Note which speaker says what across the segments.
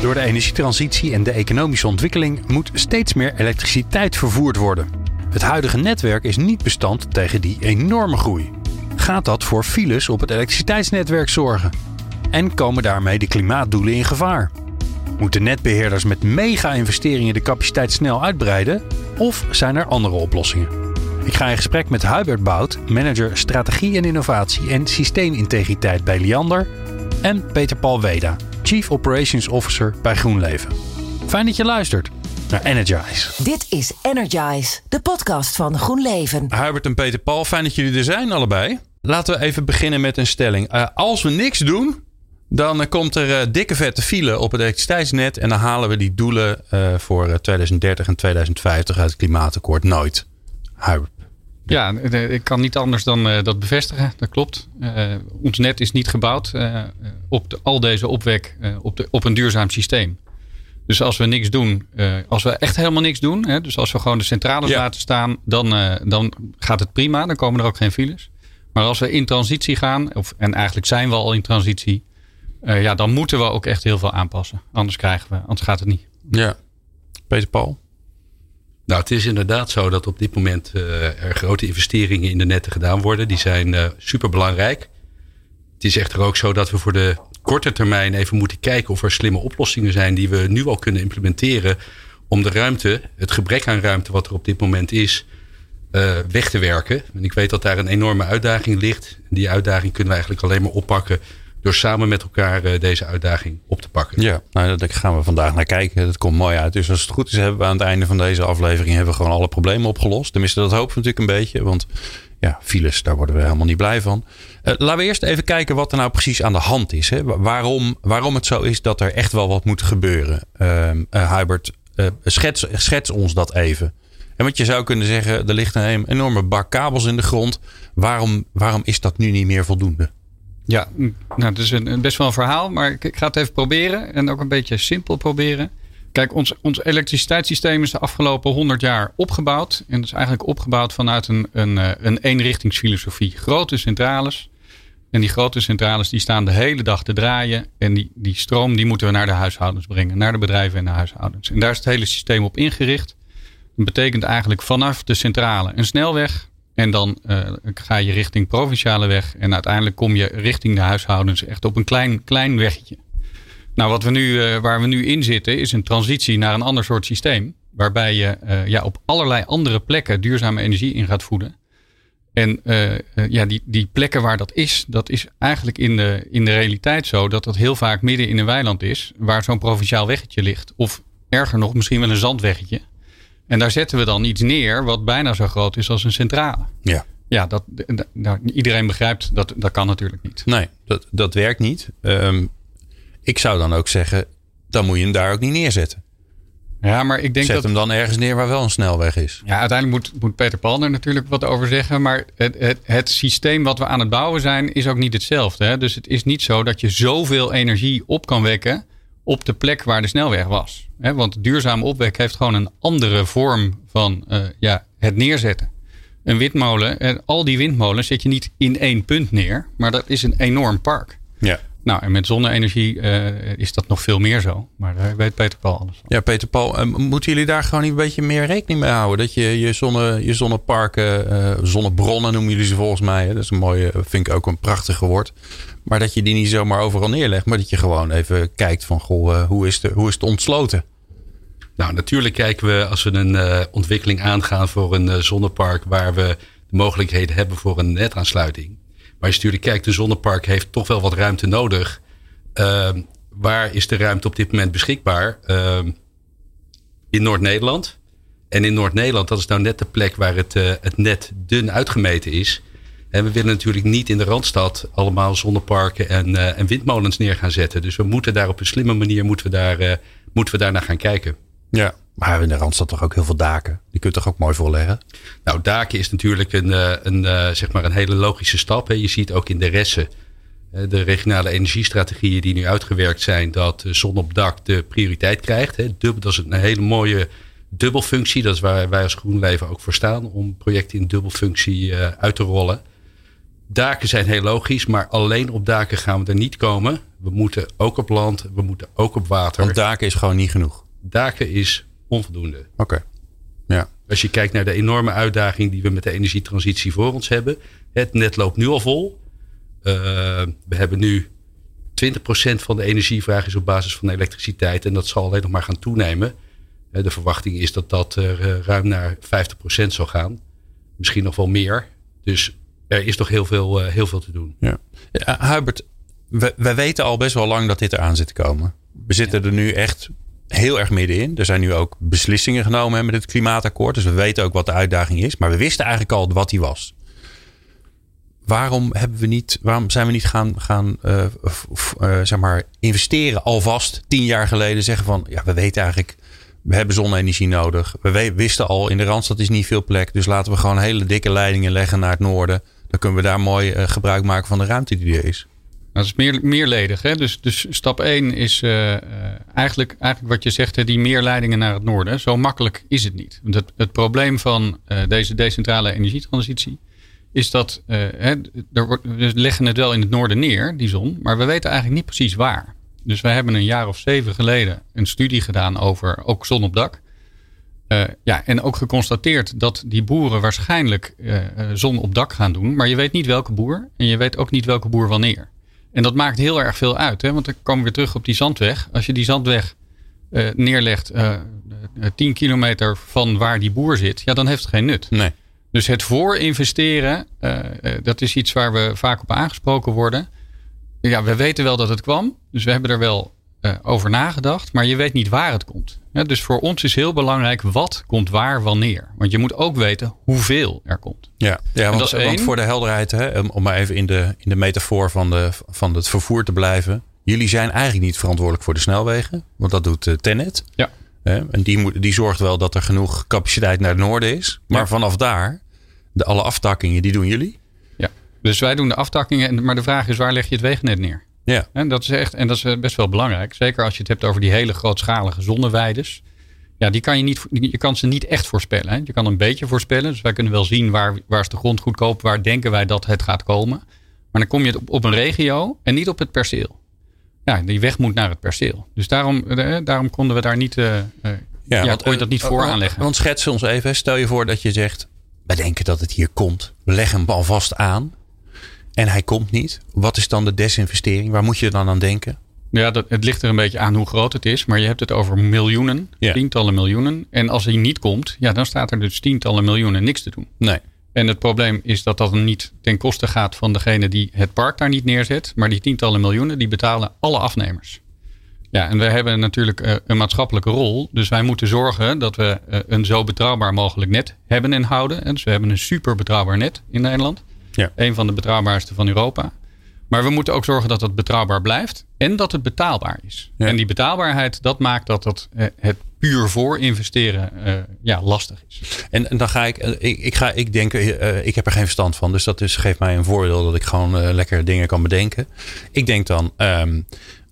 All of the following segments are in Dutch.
Speaker 1: Door de energietransitie en de economische ontwikkeling moet steeds meer elektriciteit vervoerd worden. Het huidige netwerk is niet bestand tegen die enorme groei. Gaat dat voor files op het elektriciteitsnetwerk zorgen? En komen daarmee de klimaatdoelen in gevaar? Moeten netbeheerders met mega-investeringen de capaciteit snel uitbreiden? Of zijn er andere oplossingen? Ik ga in gesprek met Hubert Bout, manager strategie en innovatie en systeemintegriteit bij Liander. En Peter Paul Weda, Chief Operations Officer bij GroenLeven. Fijn dat je luistert naar Energize.
Speaker 2: Dit is Energize, de podcast van GroenLeven.
Speaker 1: Hubert en Peter Paul, fijn dat jullie er zijn allebei. Laten we even beginnen met een stelling. Uh, als we niks doen, dan uh, komt er uh, dikke vette file op het elektriciteitsnet. En dan halen we die doelen voor 2030 en 2050 uit het klimaatakkoord nooit. Hubert.
Speaker 3: Ja, ik kan niet anders dan dat bevestigen. Dat klopt. ons net is niet gebouwd op de, al deze opwek op, de, op een duurzaam systeem. Dus als we niks doen, als we echt helemaal niks doen, hè, dus als we gewoon de centrales ja. laten staan, dan, dan gaat het prima. Dan komen er ook geen files. Maar als we in transitie gaan, of, en eigenlijk zijn we al in transitie, uh, ja, dan moeten we ook echt heel veel aanpassen. Anders krijgen we, anders gaat het niet.
Speaker 1: Ja. Peter Paul?
Speaker 4: Nou, het is inderdaad zo dat op dit moment er grote investeringen in de netten gedaan worden. Die zijn super belangrijk. Het is echter ook zo dat we voor de korte termijn even moeten kijken of er slimme oplossingen zijn die we nu al kunnen implementeren om de ruimte, het gebrek aan ruimte wat er op dit moment is, uh, weg te werken. En ik weet dat daar een enorme uitdaging ligt. Die uitdaging kunnen we eigenlijk alleen maar oppakken door samen met elkaar uh, deze uitdaging op te pakken.
Speaker 1: Ja, nou, daar gaan we vandaag naar kijken. Dat komt mooi uit. Dus als het goed is, hebben we aan het einde van deze aflevering hebben we gewoon alle problemen opgelost. Tenminste, dat hopen natuurlijk een beetje. Want ja, files, daar worden we helemaal niet blij van. Uh, laten we eerst even kijken wat er nou precies aan de hand is. Hè? Waarom, waarom het zo is dat er echt wel wat moet gebeuren. Uh, uh, Hubert, schets, schets ons dat even. En want je zou kunnen zeggen, er ligt een enorme bak kabels in de grond. Waarom, waarom is dat nu niet meer voldoende?
Speaker 3: Ja, nou, dat is een, best wel een verhaal, maar ik, ik ga het even proberen. En ook een beetje simpel proberen. Kijk, ons, ons elektriciteitssysteem is de afgelopen 100 jaar opgebouwd. En dat is eigenlijk opgebouwd vanuit een, een, eh, een eenrichtingsfilosofie. Grote centrales. En die grote centrales die staan de hele dag te draaien. En die, die stroom die moeten we naar de huishoudens brengen. Naar de bedrijven en de huishoudens. En daar is het hele systeem op ingericht. Dat betekent eigenlijk vanaf de centrale een snelweg. En dan uh, ga je richting provinciale weg. En uiteindelijk kom je richting de huishoudens echt op een klein, klein weggetje. Nou, wat we nu, uh, waar we nu in zitten, is een transitie naar een ander soort systeem. Waarbij je uh, ja, op allerlei andere plekken duurzame energie in gaat voeden. En ja, die, die plekken waar dat is, dat is eigenlijk in de, in de realiteit zo dat dat heel vaak midden in een weiland is, waar zo'n provinciaal weggetje ligt. Of erger nog, misschien wel een zandweggetje. En daar zetten we dan iets neer wat bijna zo groot is als een centrale.
Speaker 1: Ja.
Speaker 3: Ja, dat, nou, iedereen begrijpt dat dat kan natuurlijk niet.
Speaker 1: Nee, dat, dat werkt niet. Um, ik zou dan ook zeggen, dan moet je hem daar ook niet neerzetten.
Speaker 3: Ja, maar ik denk
Speaker 1: Zet
Speaker 3: dat...
Speaker 1: hem dan ergens neer waar wel een snelweg is.
Speaker 3: Ja, uiteindelijk moet, moet Peter Paul er natuurlijk wat over zeggen. Maar het, het, het systeem wat we aan het bouwen zijn, is ook niet hetzelfde. Hè? Dus het is niet zo dat je zoveel energie op kan wekken op de plek waar de snelweg was. Want duurzaam opwek heeft gewoon een andere vorm van uh, ja, het neerzetten. Een windmolen, en al die windmolens zet je niet in één punt neer, maar dat is een enorm park.
Speaker 1: Ja.
Speaker 3: Nou, en met zonne-energie uh, is dat nog veel meer zo. Maar daar weet Peter Paul alles van.
Speaker 1: Ja, Peter Paul, uh, moeten jullie daar gewoon een beetje meer rekening mee houden? Dat je je, zonne, je zonneparken, uh, zonnebronnen noemen jullie ze volgens mij. Hè? Dat is een mooie, vind ik ook een prachtige woord. Maar dat je die niet zomaar overal neerlegt. Maar dat je gewoon even kijkt van, goh, hoe, is de, hoe is het ontsloten?
Speaker 4: Nou, natuurlijk kijken we als we een ontwikkeling aangaan voor een zonnepark... waar we de mogelijkheden hebben voor een netaansluiting maar als je natuurlijk kijkt, een zonnepark heeft toch wel wat ruimte nodig. Uh, waar is de ruimte op dit moment beschikbaar? Uh, in Noord-Nederland. En in Noord-Nederland, dat is nou net de plek waar het, uh, het net dun uitgemeten is. En we willen natuurlijk niet in de Randstad allemaal zonneparken en, uh, en windmolens neer gaan zetten. Dus we moeten daar op een slimme manier moeten we daar, uh, moeten we daar naar gaan kijken.
Speaker 1: Ja, maar in de Randstad toch ook heel veel daken. Die kun je toch ook mooi voorleggen?
Speaker 4: Nou, daken is natuurlijk een, een, zeg maar een hele logische stap. Hè. Je ziet ook in de ressen de regionale energiestrategieën die nu uitgewerkt zijn, dat zon op dak de prioriteit krijgt. Dat is een hele mooie dubbelfunctie. Dat is waar wij als GroenLeven ook voor staan, om projecten in dubbelfunctie uit te rollen. Daken zijn heel logisch, maar alleen op daken gaan we er niet komen. We moeten ook op land, we moeten ook op water.
Speaker 1: Want daken is gewoon niet genoeg.
Speaker 4: Daken is onvoldoende.
Speaker 1: Oké. Ja.
Speaker 4: Als je kijkt naar de enorme uitdaging die we met de energietransitie voor ons hebben. Het net loopt nu al vol. Uh, we hebben nu 20% van de energievraag is op basis van elektriciteit. En dat zal alleen nog maar gaan toenemen. De verwachting is dat dat er ruim naar 50% zal gaan. Misschien nog wel meer. Dus er is toch heel veel, heel veel te doen.
Speaker 1: Ja. ja Hubert, we, we weten al best wel lang dat dit eraan zit te komen. We zitten er nu echt heel erg middenin. Er zijn nu ook beslissingen genomen met het klimaatakkoord. Dus we weten ook wat de uitdaging is. Maar we wisten eigenlijk al wat die was. Waarom, hebben we niet, waarom zijn we niet gaan, gaan uh, uh, zeg maar investeren alvast tien jaar geleden? Zeggen van ja, we weten eigenlijk, we hebben zonne-energie nodig. We wisten al in de Randstad is niet veel plek. Dus laten we gewoon hele dikke leidingen leggen naar het noorden. Dan kunnen we daar mooi uh, gebruik maken van de ruimte die er is.
Speaker 3: Dat is meer, meerledig. Hè? Dus, dus stap 1 is uh, eigenlijk, eigenlijk wat je zegt, hè, die meerleidingen naar het noorden. Zo makkelijk is het niet. Het, het probleem van uh, deze decentrale energietransitie is dat hè, wordt, we leggen het wel in het noorden neer, die zon, maar we weten eigenlijk niet precies waar. Dus wij hebben een jaar of zeven geleden een studie gedaan over ook zon op dak. Ja, en ook geconstateerd dat die boeren waarschijnlijk zon op dak gaan doen. Maar je weet niet welke boer. En je weet ook niet welke boer wanneer. En dat maakt heel erg veel uit. Hè? Want dan komen we weer terug op die zandweg. Als je die zandweg uh, neerlegt uh, 10 kilometer van waar die boer zit. Ja, dan heeft het geen nut.
Speaker 1: Nee.
Speaker 3: Dus het voorinvesteren, uh, dat is iets waar we vaak op aangesproken worden. Ja, we weten wel dat het kwam. Dus we hebben er wel uh, over nagedacht, maar je weet niet waar het komt. Ja, dus voor ons is heel belangrijk wat komt waar wanneer. Want je moet ook weten hoeveel er komt.
Speaker 1: Ja, ja want, want voor de helderheid, hè, om maar even in de, in de metafoor van, de, van het vervoer te blijven. Jullie zijn eigenlijk niet verantwoordelijk voor de snelwegen, want dat doet uh, Tenet.
Speaker 3: Ja.
Speaker 1: En die, moet, die zorgt wel dat er genoeg capaciteit naar het noorden is. Maar ja. vanaf daar, de, alle aftakkingen, die doen jullie?
Speaker 3: Ja, dus wij doen de aftakkingen. Maar de vraag is, waar leg je het wegennet neer?
Speaker 1: Ja.
Speaker 3: En dat is echt, en dat is best wel belangrijk. Zeker als je het hebt over die hele grootschalige zonneweides. Ja, die kan je, niet, je kan ze niet echt voorspellen. Hè. Je kan een beetje voorspellen. Dus wij kunnen wel zien waar, waar is de grond goedkoop. Waar denken wij dat het gaat komen. Maar dan kom je op, op een regio en niet op het perceel. Ja, die weg moet naar het perceel. Dus daarom, daarom konden we daar niet, uh, ja, ja, kon je dat niet voor aanleggen.
Speaker 1: Want schets ons even. Stel je voor dat je zegt, we denken dat het hier komt. We leggen hem alvast aan en hij komt niet. Wat is dan de desinvestering? Waar moet je dan aan denken?
Speaker 3: Ja, dat, het ligt er een beetje aan hoe groot het is. Maar je hebt het over miljoenen, ja. tientallen miljoenen. En als hij niet komt, ja, dan staat er dus tientallen miljoenen niks te doen.
Speaker 1: Nee.
Speaker 3: En het probleem is dat dat niet ten koste gaat van degene die het park daar niet neerzet. Maar die tientallen miljoenen, die betalen alle afnemers. Ja, en we hebben natuurlijk uh, een maatschappelijke rol. Dus wij moeten zorgen dat we uh, een zo betrouwbaar mogelijk net hebben en houden. En dus we hebben een super betrouwbaar net in Nederland.
Speaker 1: Ja.
Speaker 3: Een van de betrouwbaarste van Europa. Maar we moeten ook zorgen dat het betrouwbaar blijft en dat het betaalbaar is.
Speaker 1: Ja.
Speaker 3: En die betaalbaarheid, dat maakt dat het, het puur voor investeren uh, ja, lastig is.
Speaker 1: En, en dan ga ik, ik, ik, ga, ik denk, uh, ik heb er geen verstand van. Dus dat is, geeft mij een voordeel dat ik gewoon lekker dingen kan bedenken. Ik denk dan, um,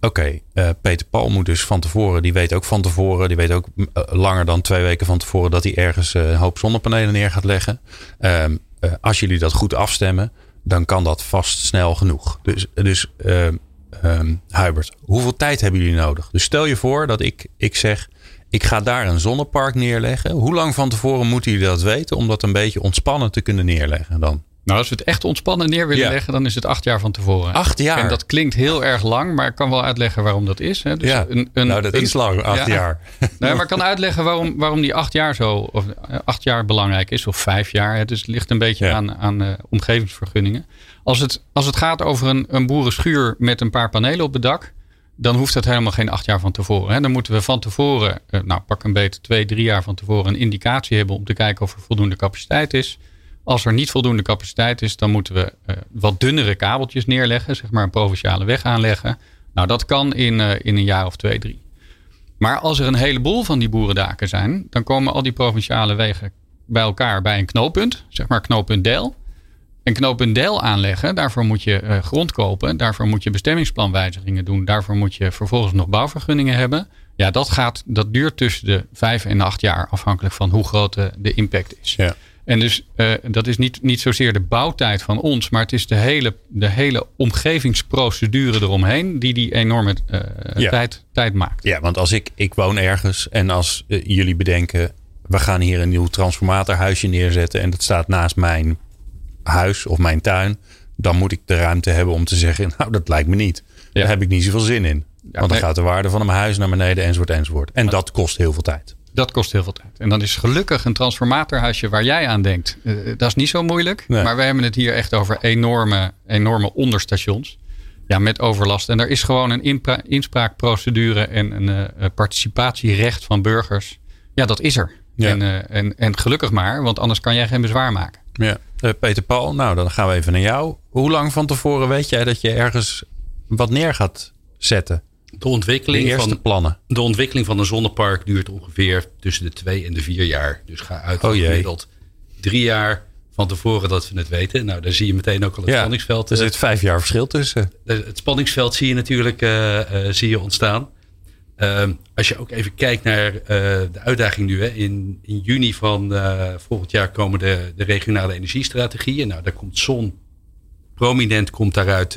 Speaker 1: oké, okay, Peter Paul moet dus van tevoren, die weet ook van tevoren, die weet ook langer dan twee weken van tevoren dat hij ergens een hoop zonnepanelen neer gaat leggen. Uh, als jullie dat goed afstemmen, dan kan dat vast snel genoeg. Dus, dus uh, um, Hubert, hoeveel tijd hebben jullie nodig? Dus stel je voor dat ik, ik zeg, ik ga daar een zonnepark neerleggen. Hoe lang van tevoren moeten jullie dat weten om dat een beetje ontspannen te kunnen neerleggen dan?
Speaker 3: Nou, als we het echt ontspannen neer willen ja. leggen, dan is het acht jaar van tevoren.
Speaker 1: Acht jaar?
Speaker 3: En dat klinkt heel erg lang, maar ik kan wel uitleggen waarom dat is. Hè.
Speaker 1: Dus ja, een, een, nou dat een, is lang, acht ja. jaar.
Speaker 3: Nee, maar ik kan uitleggen waarom, waarom die acht jaar zo, of acht jaar belangrijk is, of vijf jaar. Hè. Dus het ligt een beetje aan, aan uh, omgevingsvergunningen. Als het, als het gaat over een, een boerenschuur met een paar panelen op het dak, dan hoeft het helemaal geen acht jaar van tevoren. Hè. Dan moeten we van tevoren, uh, nou pak een beetje twee, drie jaar van tevoren, een indicatie hebben om te kijken of er voldoende capaciteit is. Als er niet voldoende capaciteit is, dan moeten we uh, wat dunnere kabeltjes neerleggen, zeg maar een provinciale weg aanleggen. Nou, dat kan in, uh, in een jaar of twee, drie. Maar als er een heleboel van die boerendaken zijn, dan komen al die provinciale wegen bij elkaar bij een knooppunt, zeg maar knooppunt Del. En knooppunt Del aanleggen, daarvoor moet je uh, grond kopen, daarvoor moet je bestemmingsplanwijzigingen doen, daarvoor moet je vervolgens nog bouwvergunningen hebben. Ja, dat, gaat, dat duurt tussen de vijf en acht jaar, afhankelijk van hoe groot de, de impact is. Ja. En dus uh, dat is niet, niet zozeer de bouwtijd van ons, maar het is de hele, de hele omgevingsprocedure eromheen die die enorme uh, tijd, tijd maakt.
Speaker 1: Ja, want als ik, ik woon ergens en als uh, jullie bedenken, we gaan hier een nieuw transformatorhuisje neerzetten en dat staat naast mijn huis of mijn tuin, dan moet ik de ruimte hebben om te zeggen, nou dat lijkt me niet. Ja. Daar heb ik niet zoveel zin in. Ja, want dan gaat de waarde van mijn huis naar beneden enzovoort enzovoort. En dat kost heel veel tijd.
Speaker 3: Dat kost heel veel tijd. En dan is gelukkig een transformatorhuisje waar jij aan denkt. Uh, dat is niet zo moeilijk. Nee. Maar we hebben het hier echt over enorme, enorme onderstations. Ja, met overlast. En er is gewoon een inspraakprocedure en een uh, participatierecht van burgers. Ja, dat is er. Ja. En, uh, en, en gelukkig maar, want anders kan jij geen bezwaar maken.
Speaker 1: Ja. Peter Paul, nou dan gaan we even naar jou. Hoe lang van tevoren weet jij dat je ergens wat neer gaat zetten?
Speaker 4: De ontwikkeling,
Speaker 1: de
Speaker 4: van,
Speaker 1: plannen.
Speaker 4: de ontwikkeling van een zonnepark duurt ongeveer tussen de twee en de vier jaar. Dus ga uit van oh gemiddeld drie jaar van tevoren dat we het weten. Nou, daar zie je meteen ook al het
Speaker 1: ja,
Speaker 4: spanningsveld.
Speaker 1: Er zit vijf jaar verschil tussen.
Speaker 4: Het spanningsveld zie je natuurlijk uh, uh, zie je ontstaan. Uh, als je ook even kijkt naar de uitdaging nu. Hè. In, in juni van volgend jaar komen de, de regionale energiestrategieën. Nou, daar komt zon prominent komt daaruit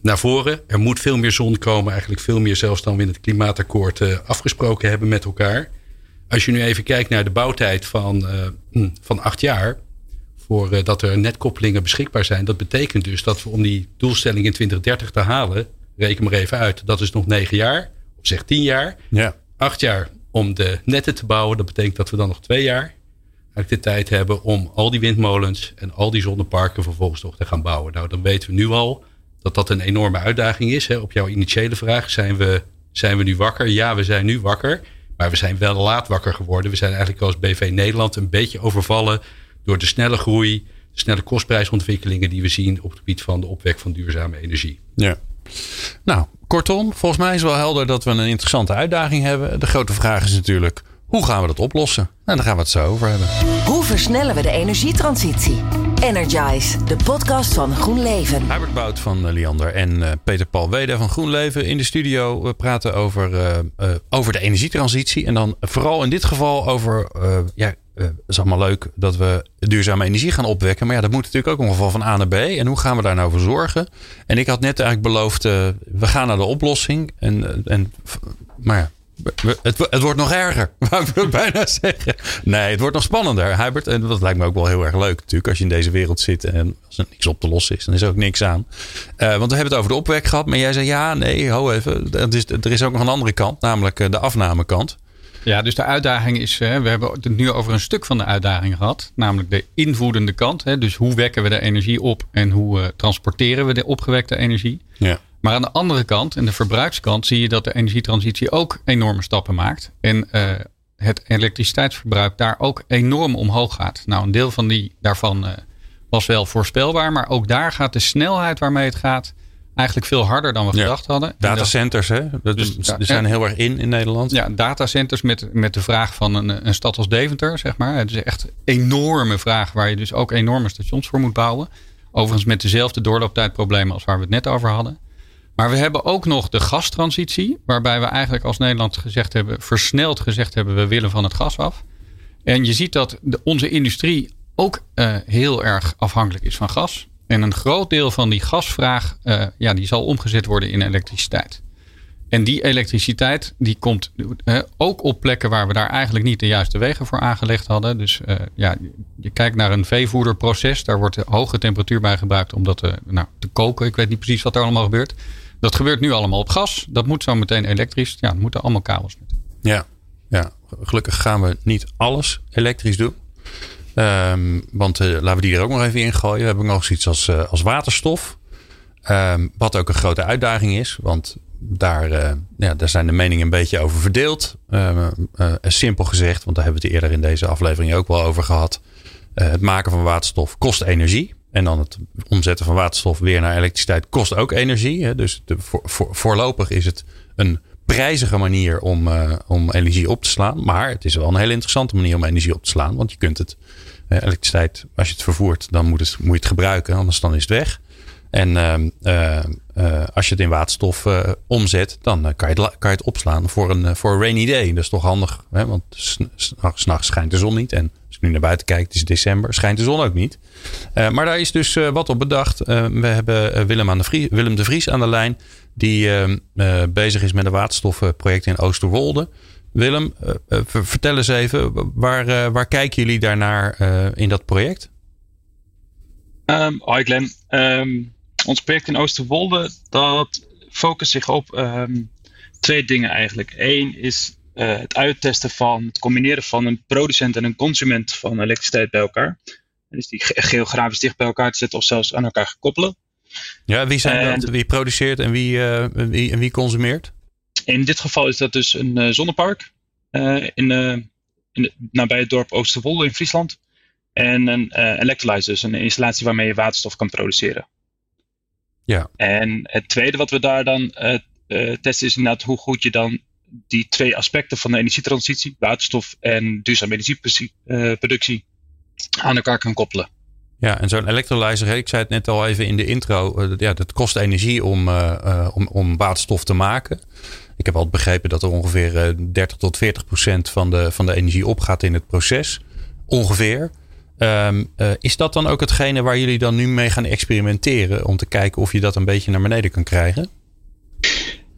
Speaker 4: naar voren. Er moet veel meer zon komen, eigenlijk veel meer zelfs dan we in het klimaatakkoord uh, afgesproken hebben met elkaar. Als je nu even kijkt naar de bouwtijd van, uh, van acht jaar, voordat er netkoppelingen beschikbaar zijn, dat betekent dus dat we om die doelstelling in 2030 te halen, reken maar even uit, dat is nog negen jaar, of zeg tien jaar.
Speaker 1: Ja.
Speaker 4: Acht jaar om de netten te bouwen, dat betekent dat we dan nog twee jaar eigenlijk de tijd hebben om al die windmolens en al die zonneparken vervolgens nog te gaan bouwen. Nou, dan weten we nu al dat dat een enorme uitdaging is. Hè. Op jouw initiële vraag, zijn we, zijn we nu wakker? Ja, we zijn nu wakker. Maar we zijn wel laat wakker geworden. We zijn eigenlijk als BV Nederland een beetje overvallen door de snelle groei, de snelle kostprijsontwikkelingen die we zien op het gebied van de opwek van duurzame energie.
Speaker 1: Ja. Nou, kortom, volgens mij is wel helder dat we een interessante uitdaging hebben. De grote vraag is natuurlijk, hoe gaan we dat oplossen? En nou, daar gaan we het zo over hebben.
Speaker 2: Hoe versnellen we de energietransitie? Energize, de podcast van GroenLeven.
Speaker 1: Hubert Bout van Liander en uh, Peter Paul Weder van GroenLeven in de studio. We praten over, uh, uh, over de energietransitie. En dan vooral in dit geval over. ja, het is allemaal leuk dat we duurzame energie gaan opwekken. Maar ja, dat moet natuurlijk ook ongeval van A naar B. En hoe gaan we daar nou voor zorgen? En ik had net eigenlijk beloofd, we gaan naar de oplossing. En, en, maar ja, het, het, wordt nog erger, wou ik bijna zeggen. Nee, het wordt nog spannender, Hubert. En dat lijkt me ook wel heel erg leuk natuurlijk. Als je in deze wereld zit en als er niks op te lossen is, dan is er ook niks aan. Uh, want we hebben het over de opwek gehad. Maar jij zei ja, nee, ho even. Er is, er is ook nog een andere kant, namelijk eh, de afnamekant.
Speaker 3: Ja, dus de uitdaging is, we hebben het nu over een stuk van de uitdaging gehad. Namelijk de invoedende kant. Dus hoe wekken we de energie op en hoe transporteren we de opgewekte energie.
Speaker 1: Ja.
Speaker 3: Maar aan de andere kant, in de verbruikskant, zie je dat de energietransitie ook enorme stappen maakt. En uh, het elektriciteitsverbruik daar ook enorm omhoog gaat. Nou, een deel van die, daarvan uh, was wel voorspelbaar. Maar ook daar gaat de snelheid waarmee het gaat eigenlijk veel harder dan we ja. gedacht hadden.
Speaker 1: Datacenters, hè? Dat, dus, die zijn heel erg in in Nederland.
Speaker 3: Ja, datacenters met, met de vraag van een, een stad als Deventer, zeg maar. Het is echt een enorme vraag waar je dus ook enorme stations voor moet bouwen. Overigens met dezelfde doorlooptijdproblemen als waar we het net over hadden. Maar we hebben ook nog de gastransitie, waarbij we eigenlijk als Nederland gezegd hebben, versneld gezegd hebben, we willen van het gas af. En je ziet dat onze industrie ook uh, heel erg afhankelijk is van gas. En een groot deel van die gasvraag, uh, ja, die zal omgezet worden in elektriciteit. En die elektriciteit, die komt uh, ook op plekken waar we daar eigenlijk niet de juiste wegen voor aangelegd hadden. Dus ja, je kijkt naar een veevoederproces, daar wordt hoge temperatuur bij gebruikt om dat te, nou, te koken. Ik weet niet precies wat er allemaal gebeurt. Dat gebeurt nu allemaal op gas. Dat moet zo meteen elektrisch. Ja, moeten allemaal kabels met.
Speaker 1: Ja, ja, gelukkig gaan we niet alles elektrisch doen. Um, want uh, laten we die er ook nog even in gooien. We hebben nog zoiets als, uh, als waterstof. Um, wat ook een grote uitdaging is. Want daar, uh, ja, daar zijn de meningen een beetje over verdeeld. Ehm, simpel gezegd, want daar hebben we het eerder in deze aflevering ook wel over gehad. het maken van waterstof kost energie. En dan het omzetten van waterstof weer naar elektriciteit kost ook energie. Hè? Dus voor, voor, voorlopig is het een prijzige manier om, om energie op te slaan. Maar het is wel een hele interessante manier om energie op te slaan. Want je kunt het, elektriciteit, als je het vervoert, dan moet, het, moet je het gebruiken. Anders dan is het weg. En ehm, eh, eh, als je het in waterstof omzet, dan kan, je het, kan je het opslaan voor een, voor een rainy day. Dat is toch handig, hè? want s'nachts schijnt de zon niet. En nu naar buiten kijkt, het is december, schijnt de zon ook niet. maar daar is dus wat op bedacht. we hebben Willem, aan de Vries, Willem de Vries aan de lijn, die ehm, bezig is met een waterstofproject in Oosterwolde. Willem, vertel eens even, waar, waar kijken jullie daarnaar in dat project?
Speaker 5: Um, hoi Glenn. Um, ons project in Oosterwolde, dat focust zich op um, twee dingen eigenlijk. Eén is uh, het uittesten van het combineren van een producent en een consument van elektriciteit bij elkaar. Dus die geografisch dicht bij elkaar te zetten of zelfs aan elkaar gekoppelen.
Speaker 1: Ja, wie zijn en, dat? Wie produceert en wie, uh, wie, en wie consumeert?
Speaker 5: In dit geval is dat dus een uh, zonnepark in, in, nabij het dorp Oosterwolde in Friesland. En een electrolyzer, dus een installatie waarmee je waterstof kan produceren.
Speaker 1: Ja.
Speaker 5: En het tweede wat we daar dan testen is inderdaad hoe goed je dan die twee aspecten van de energietransitie, waterstof en duurzame energieproductie, aan elkaar kan koppelen.
Speaker 1: Ja, en zo'n electrolyzer, ik zei het net al even in de intro, ja, dat kost energie om, uh, om, om waterstof te maken. Ik heb altijd begrepen dat er ongeveer 30 tot 40 procent van de, van de energie opgaat in het proces. Ongeveer. Uh, is dat dan ook hetgene waar jullie dan nu mee gaan experimenteren? Om te kijken of je dat een beetje naar beneden kan krijgen?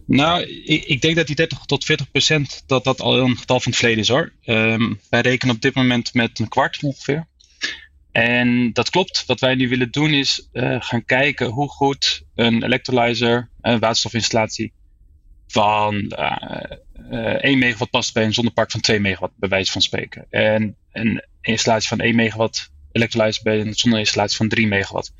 Speaker 5: Nou, ik, ik denk dat die 30 tot 40 procent dat dat al een getal van het verleden is hoor. Um, wij rekenen op dit moment met een kwart ongeveer. En dat klopt. Wat wij nu willen doen is uh, gaan kijken hoe goed een electrolyzer, een waterstofinstallatie van uh, uh, 1 megawatt past bij een zonnepark van 2 megawatt, bij wijze van spreken. En een installatie van 1 megawatt electrolyzer bij een zonneinstallatie van 3 megawatt.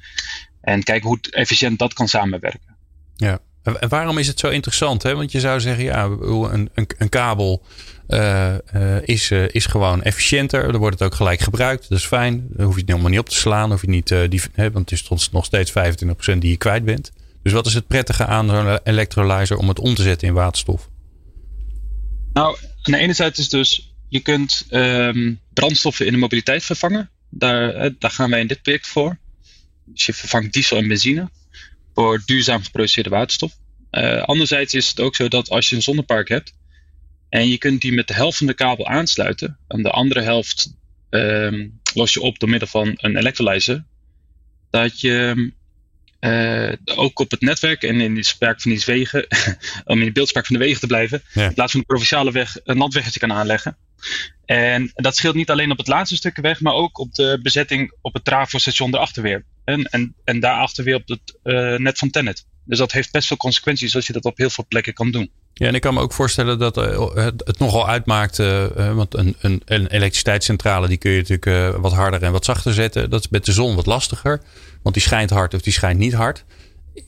Speaker 5: En kijken hoe efficiënt dat kan samenwerken.
Speaker 1: Ja, en waarom is het zo interessant? Hè? Want je zou zeggen, ja, een, een, een kabel uh, uh, is, uh, is gewoon efficiënter. Dan wordt het ook gelijk gebruikt. Dat is fijn. Dan hoef je het helemaal niet op te slaan. Hoef je niet, die, hè, want het is nog steeds 25% die je kwijt bent. Dus wat is het prettige aan zo'n electrolyzer om het om te zetten in waterstof?
Speaker 5: Nou, aan de ene zijde is dus je kunt um, brandstoffen in de mobiliteit vervangen. Daar, daar gaan wij in dit project voor. Dus je vervangt diesel en benzine voor duurzaam geproduceerde waterstof. Uh, anderzijds is het ook zo dat als je een zonnepark hebt en je kunt die met de helft van de kabel aansluiten, en de andere helft um, los je op door middel van een electrolyzer, dat je uh, ook op het netwerk en in spraak van die wegen, om in de beeldspraak van de wegen te blijven, in plaats van de provinciale weg een landweggetje kan aanleggen. En dat scheelt niet alleen op het laatste stukje weg, maar ook op de bezetting op het Travo-station erachter weer. En, en, en daarachter weer op het uh, net van Tennet. Dus dat heeft best veel consequenties als je dat op heel veel plekken kan doen.
Speaker 1: Ja, en ik kan me ook voorstellen dat uh, het, nogal uitmaakt. Uh, want een, een, een, elektriciteitscentrale die kun je natuurlijk wat harder en wat zachter zetten. Dat is met de zon wat lastiger. Want die schijnt hard of die schijnt niet hard.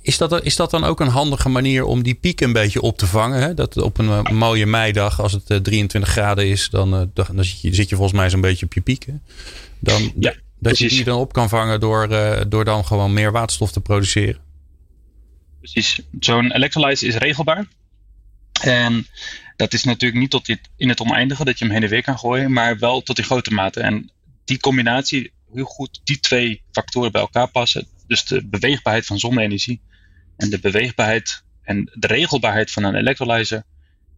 Speaker 1: Is dat, is dat dan ook een handige manier om die piek een beetje op te vangen? Hè? Dat op een, een mooie meidag, als het 23 graden is, dan, dan, zit, je, zit je volgens mij zo'n beetje op je pieken. Dan, ja, dat je die dan op kan vangen door, door dan gewoon meer waterstof te produceren.
Speaker 5: Precies. Zo'n electrolyzer is regelbaar. En dat is natuurlijk niet tot dit, in het oneindige dat je hem heen en weer kan gooien, maar wel tot in grote mate. En die combinatie, hoe goed die twee factoren bij elkaar passen, dus de beweegbaarheid van zonne-energie en de beweegbaarheid en de regelbaarheid van een electrolyzer,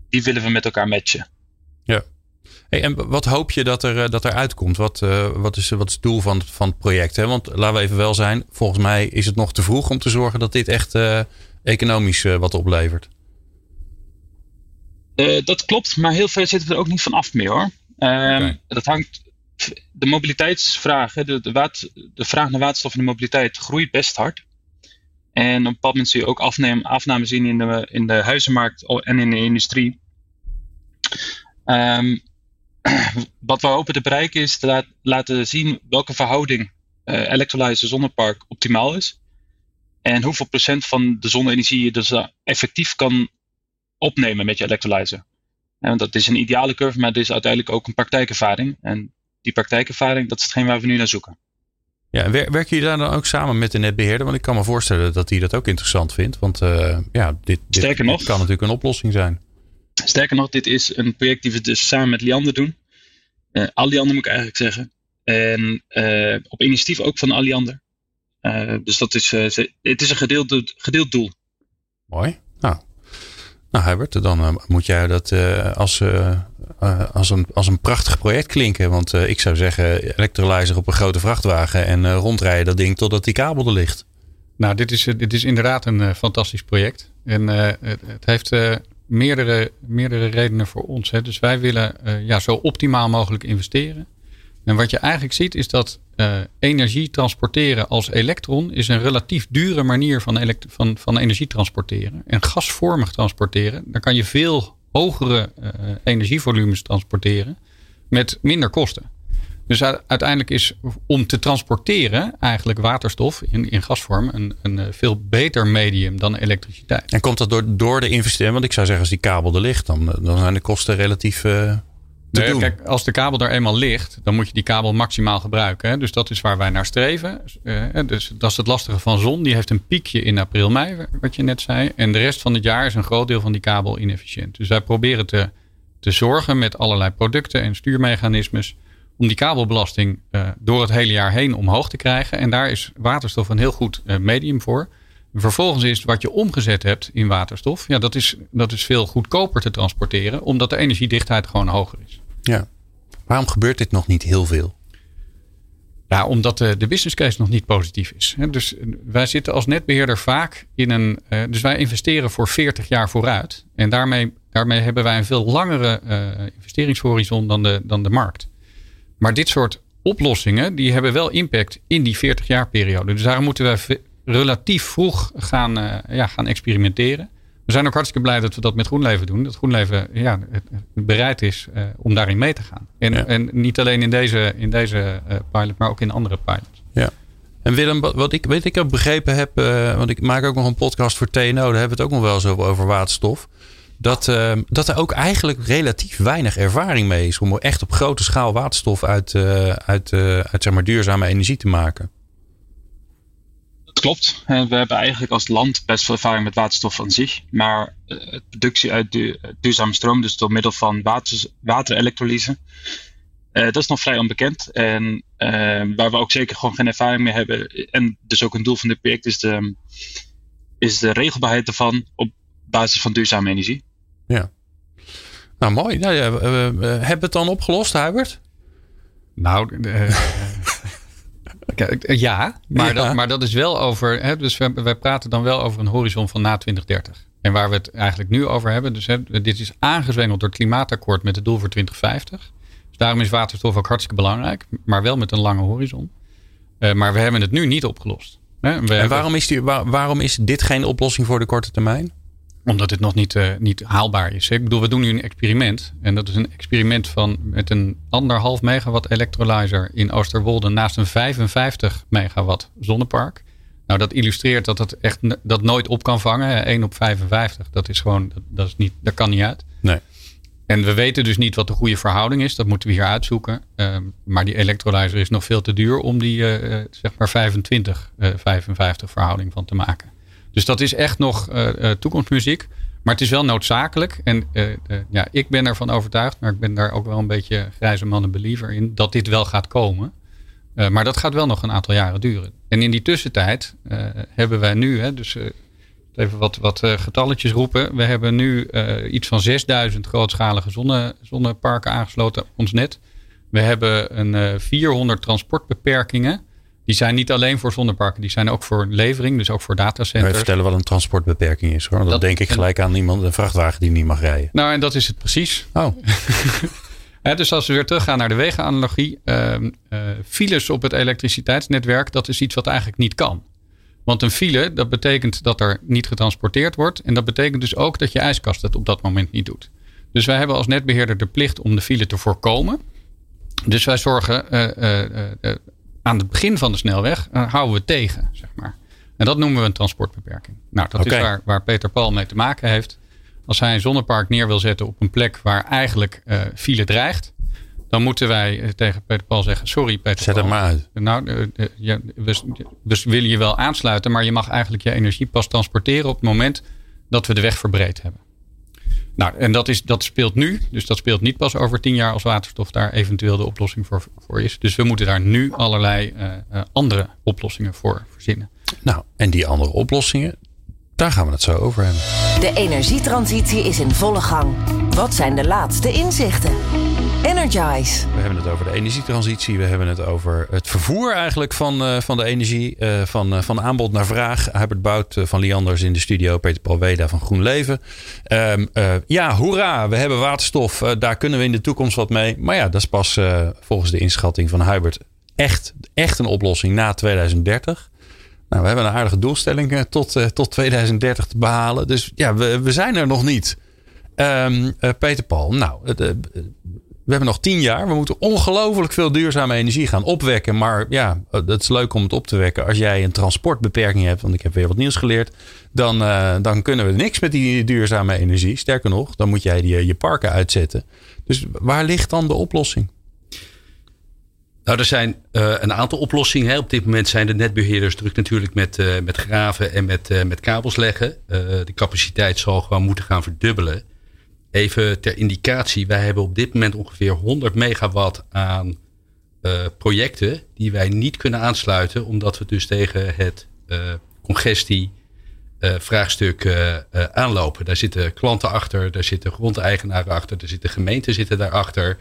Speaker 5: die willen we met elkaar matchen.
Speaker 1: Ja. Hey, en wat hoop je dat er, dat er uitkomt? Wat, uh, wat, is, wat is het doel van, van het project? Hè? Want laten we even wel zijn, volgens mij is het nog te vroeg om te zorgen dat dit echt uh, economisch uh, wat oplevert.
Speaker 5: Dat klopt, maar heel veel zitten we er ook niet van af meer hoor. Okay. Dat hangt. De mobiliteitsvraag, de, de, water, de, vraag naar waterstof in de mobiliteit groeit best hard. En op een bepaald moment zie je ook afname, afname zien in de, in de huizenmarkt en in de industrie. Um, wat we hopen te bereiken is te laat, laten zien welke verhouding uh, electrolyzer zonnepark optimaal is. En hoeveel procent van de zonne-energie je dus effectief kan opnemen met je electrolyzer. En dat is een ideale curve, maar het is uiteindelijk ook een praktijkervaring. En die praktijkervaring, dat is hetgeen waar we nu naar zoeken.
Speaker 1: Ja, en werken jullie daar dan ook samen met de netbeheerder? Want ik kan me voorstellen dat hij dat ook interessant vindt. Want uh, ja, dit, dit,
Speaker 5: Sterker nog,
Speaker 1: dit kan natuurlijk een oplossing zijn.
Speaker 5: Sterker nog, dit is een project die we dus samen met Liander doen. Uh, Alliander moet ik eigenlijk zeggen. En uh, op initiatief ook van Alliander. Uh, dus dat is, het is een gedeeld, gedeeld doel.
Speaker 1: Mooi. Nou, nou Herbert, dan moet jij dat als, als, een, als een prachtig project klinken. Want ik zou zeggen, electrolyzer op een grote vrachtwagen en rondrijden dat ding totdat die kabel er ligt.
Speaker 3: Nou, dit is, dit is inderdaad een fantastisch project. En het, het heeft meerdere, meerdere redenen voor ons. Hè. Dus wij willen uh, ja, zo optimaal mogelijk investeren. En wat je eigenlijk ziet is dat uh, energie transporteren als elektron is een relatief dure manier van, van, van energie transporteren. En gasvormig transporteren, daar kan je veel hogere uh, energievolumes transporteren met minder kosten. Dus uiteindelijk is om te transporteren eigenlijk waterstof in, in gasvorm een, een eh, veel beter medium dan elektriciteit.
Speaker 1: En komt dat door, door de investering? Want ik zou zeggen, als die kabel er ligt, dan, dan zijn de kosten relatief. Uh, te doen.
Speaker 3: Kijk, als de kabel er eenmaal ligt, dan moet je die kabel maximaal gebruiken. Hè? Dus dat is waar wij naar streven. Uh, dus dat is het lastige van zon. Die heeft een piekje in april, mei, wat je net zei. En de rest van het jaar is een groot deel van die kabel inefficiënt. Dus wij proberen te, te zorgen met allerlei producten en stuurmechanismes om die kabelbelasting uh, door het hele jaar heen omhoog te krijgen. En daar is waterstof een heel goed uh, medium voor. Vervolgens is wat je omgezet hebt in waterstof, ja, dat is, dat is veel goedkoper te transporteren, omdat de energiedichtheid gewoon hoger is.
Speaker 1: Ja. Waarom gebeurt dit nog niet heel veel?
Speaker 3: Ja, omdat de, de business case nog niet positief is. Dus wij zitten als netbeheerder vaak in een. Dus wij investeren voor 40 jaar vooruit. En daarmee, daarmee hebben wij een veel langere investeringshorizon dan de, dan de markt. Maar dit soort oplossingen die hebben wel impact in die 40 jaar periode. Dus daarom moeten we relatief vroeg gaan, uh, ja, gaan experimenteren. We zijn ook hartstikke blij dat we dat met GroenLeven doen. Dat GroenLeven ja, bereid is uh, om daarin mee te gaan. En, ja. en niet alleen in deze, in deze uh, pilot, maar ook in andere pilots.
Speaker 1: Ja. En Willem, wat ik, weet ik ook begrepen heb, want ik maak ook nog een podcast voor TNO, daar hebben we het ook nog wel eens over, over waterstof dat, uh, dat er ook eigenlijk relatief weinig ervaring mee is om echt op grote schaal waterstof uit, uh, uit, uh, uit zeg maar, duurzame energie te maken.
Speaker 5: Dat klopt. We hebben eigenlijk als land best veel ervaring met waterstof aan zich. Maar de productie uit du duurzame stroom, dus door middel van water, waterelektrolyse, dat is nog vrij onbekend. En waar we ook zeker gewoon geen ervaring mee hebben. En dus ook een doel van dit project is de, is de regelbaarheid ervan op basis van duurzame energie.
Speaker 1: Ja. Nou, mooi. Nou, ja, we, hebben we het dan opgelost, Hubert?
Speaker 3: Nou, uh, ja, maar, ja. Dat, maar dat is wel over. Hè, dus wij, wij praten dan wel over een horizon van na 2030. En waar we het eigenlijk nu over hebben. Dus hè, dit is aangezwengeld door het klimaatakkoord met het doel voor 2050. Dus daarom is waterstof ook hartstikke belangrijk. Maar wel met een lange horizon. Uh, maar we hebben het nu niet opgelost.
Speaker 1: Hè? En, en waarom, is die, waar, waarom is dit geen oplossing voor de korte termijn?
Speaker 3: Omdat het nog niet, uh, niet haalbaar is. Ik bedoel, we doen nu een experiment. En dat is een experiment van met een anderhalf megawatt electrolyzer in Oosterwolde naast een 55 megawatt zonnepark. Nou, dat illustreert dat het echt dat nooit op kan vangen. 1 op 55, dat is gewoon, dat, dat, is niet, dat kan niet uit.
Speaker 1: Nee.
Speaker 3: En we weten dus niet wat de goede verhouding is. Dat moeten we hier uitzoeken. Uh, maar die electrolyzer is nog veel te duur om die uh, zeg maar 25, 55 verhouding van te maken. Dus dat is echt nog uh, toekomstmuziek. Maar het is wel noodzakelijk. En uh, ja, ik ben ervan overtuigd, maar ik ben daar ook wel een beetje grijze mannen believer in, dat dit wel gaat komen. maar dat gaat wel nog een aantal jaren duren. En in die tussentijd hebben wij nu, hè, dus even wat, wat getalletjes roepen. We hebben nu iets van 6000 grootschalige zonne, zonneparken aangesloten ons net. We hebben een 400 transportbeperkingen. Die zijn niet alleen voor zonneparken, die zijn ook voor levering, dus ook voor datacenters.
Speaker 1: Even vertellen wat een transportbeperking is hoor. Dan dat, denk ik gelijk aan iemand, een vrachtwagen die niet mag rijden.
Speaker 3: Nou, en dat is het precies.
Speaker 1: Oh.
Speaker 3: dus als we weer teruggaan naar de wegenanalogie. Uh, uh, files op het elektriciteitsnetwerk, dat is iets wat eigenlijk niet kan. Want een file, dat betekent dat er niet getransporteerd wordt. En dat betekent dus ook dat je ijskast het op dat moment niet doet. Dus wij hebben als netbeheerder de plicht om de file te voorkomen. Dus wij zorgen uh, aan het begin van de snelweg uh, houden we tegen, zeg maar. En dat noemen we een transportbeperking. Nou, dat okay. is waar, waar Peter Paul mee te maken heeft. Als hij een zonnepark neer wil zetten op een plek waar eigenlijk uh, file dreigt, dan moeten wij uh, tegen Peter Paul zeggen: Sorry, Peter
Speaker 1: Zet
Speaker 3: Paul.
Speaker 1: hem maar uit.
Speaker 3: Nou, we, we willen je wel aansluiten, maar je mag eigenlijk je energie pas transporteren op het moment dat we de weg verbreed hebben. Nou, en dat, is, dat speelt nu. Dus dat speelt niet pas over tien jaar als waterstof daar eventueel de oplossing voor, voor is. Dus we moeten daar nu allerlei uh, andere oplossingen voor verzinnen.
Speaker 1: Nou, en die andere oplossingen, daar gaan we het zo over hebben.
Speaker 2: De energietransitie is in volle gang. Wat zijn de laatste inzichten? Energize.
Speaker 1: We hebben het over de energietransitie. We hebben het over het vervoer eigenlijk van, uh, van de energie. Uh, van, uh, van aanbod naar vraag. Herbert Bout van Lianders in de studio. Peter Paul Weda van GroenLeven. Um, ja, hoera. We hebben waterstof. daar kunnen we in de toekomst wat mee. Maar ja, dat is pas volgens de inschatting van Hubert echt, echt een oplossing na 2030. Nou, we hebben een aardige doelstelling tot, tot 2030 te behalen. Dus ja, we, we zijn er nog niet. Um, Peter Paul, nou, we hebben nog tien jaar. We moeten ongelooflijk veel duurzame energie gaan opwekken. Maar ja, het is leuk om het op te wekken. Als jij een transportbeperking hebt, want ik heb weer wat nieuws geleerd. Dan, uh, dan kunnen we niks met die duurzame energie. Sterker nog, dan moet jij die, je parken uitzetten. Dus waar ligt dan de oplossing?
Speaker 4: Nou, er zijn uh, een aantal oplossingen. Hè. Op dit moment zijn de netbeheerders druk natuurlijk met, met graven en met, met kabels leggen. de capaciteit zal gewoon moeten gaan verdubbelen. Even ter indicatie, wij hebben op dit moment ongeveer 100 megawatt aan uh, projecten die wij niet kunnen aansluiten, omdat we dus tegen het uh, congestie uh, vraagstuk aanlopen. Daar zitten klanten achter, daar zitten grondeigenaren achter, daar zitten gemeenten zitten daarachter.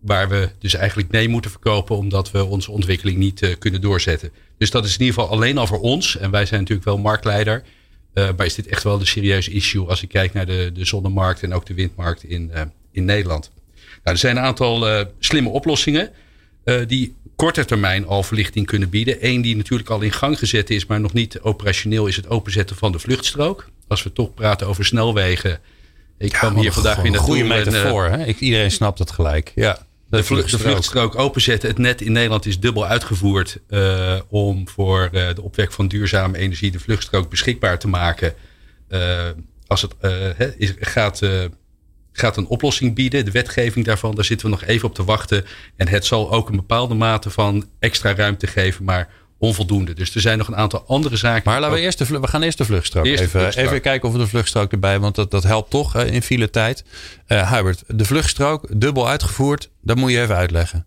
Speaker 4: waar we dus eigenlijk nee moeten verkopen omdat we onze ontwikkeling niet kunnen doorzetten. Dus dat is in ieder geval alleen al voor ons. En wij zijn natuurlijk wel marktleider. Uh, maar is dit echt wel een serieuze issue als ik kijk naar de, de zonnemarkt en ook de windmarkt in, uh, in Nederland? Nou, er zijn een aantal uh, slimme oplossingen die korte termijn al verlichting kunnen bieden. Eén die natuurlijk al in gang gezet is, maar nog niet operationeel, is het openzetten van de vluchtstrook. Als we toch praten over snelwegen. Ik ja, kwam hier vandaag weer.
Speaker 1: Een goede metafoor, hè? Ik, iedereen snapt het gelijk. Ja
Speaker 4: de, vluchtstrook. de vluchtstrook openzetten. Het net in Nederland is dubbel uitgevoerd uh, om voor uh, de opwek van duurzame energie de vluchtstrook beschikbaar te maken. Uh, als het is, gaat, gaat een oplossing bieden, de wetgeving daarvan, daar zitten we nog even op te wachten. En het zal ook een bepaalde mate van extra ruimte geven, maar onvoldoende. Dus er zijn nog een aantal andere zaken.
Speaker 1: Maar laten we eerst de, we gaan eerst de vluchtstrook, even, vluchtstrook. even kijken of we de vluchtstrook erbij, want dat, dat helpt toch in file tijd. Uh, Hubert, de vluchtstrook dubbel uitgevoerd, dat moet je even uitleggen.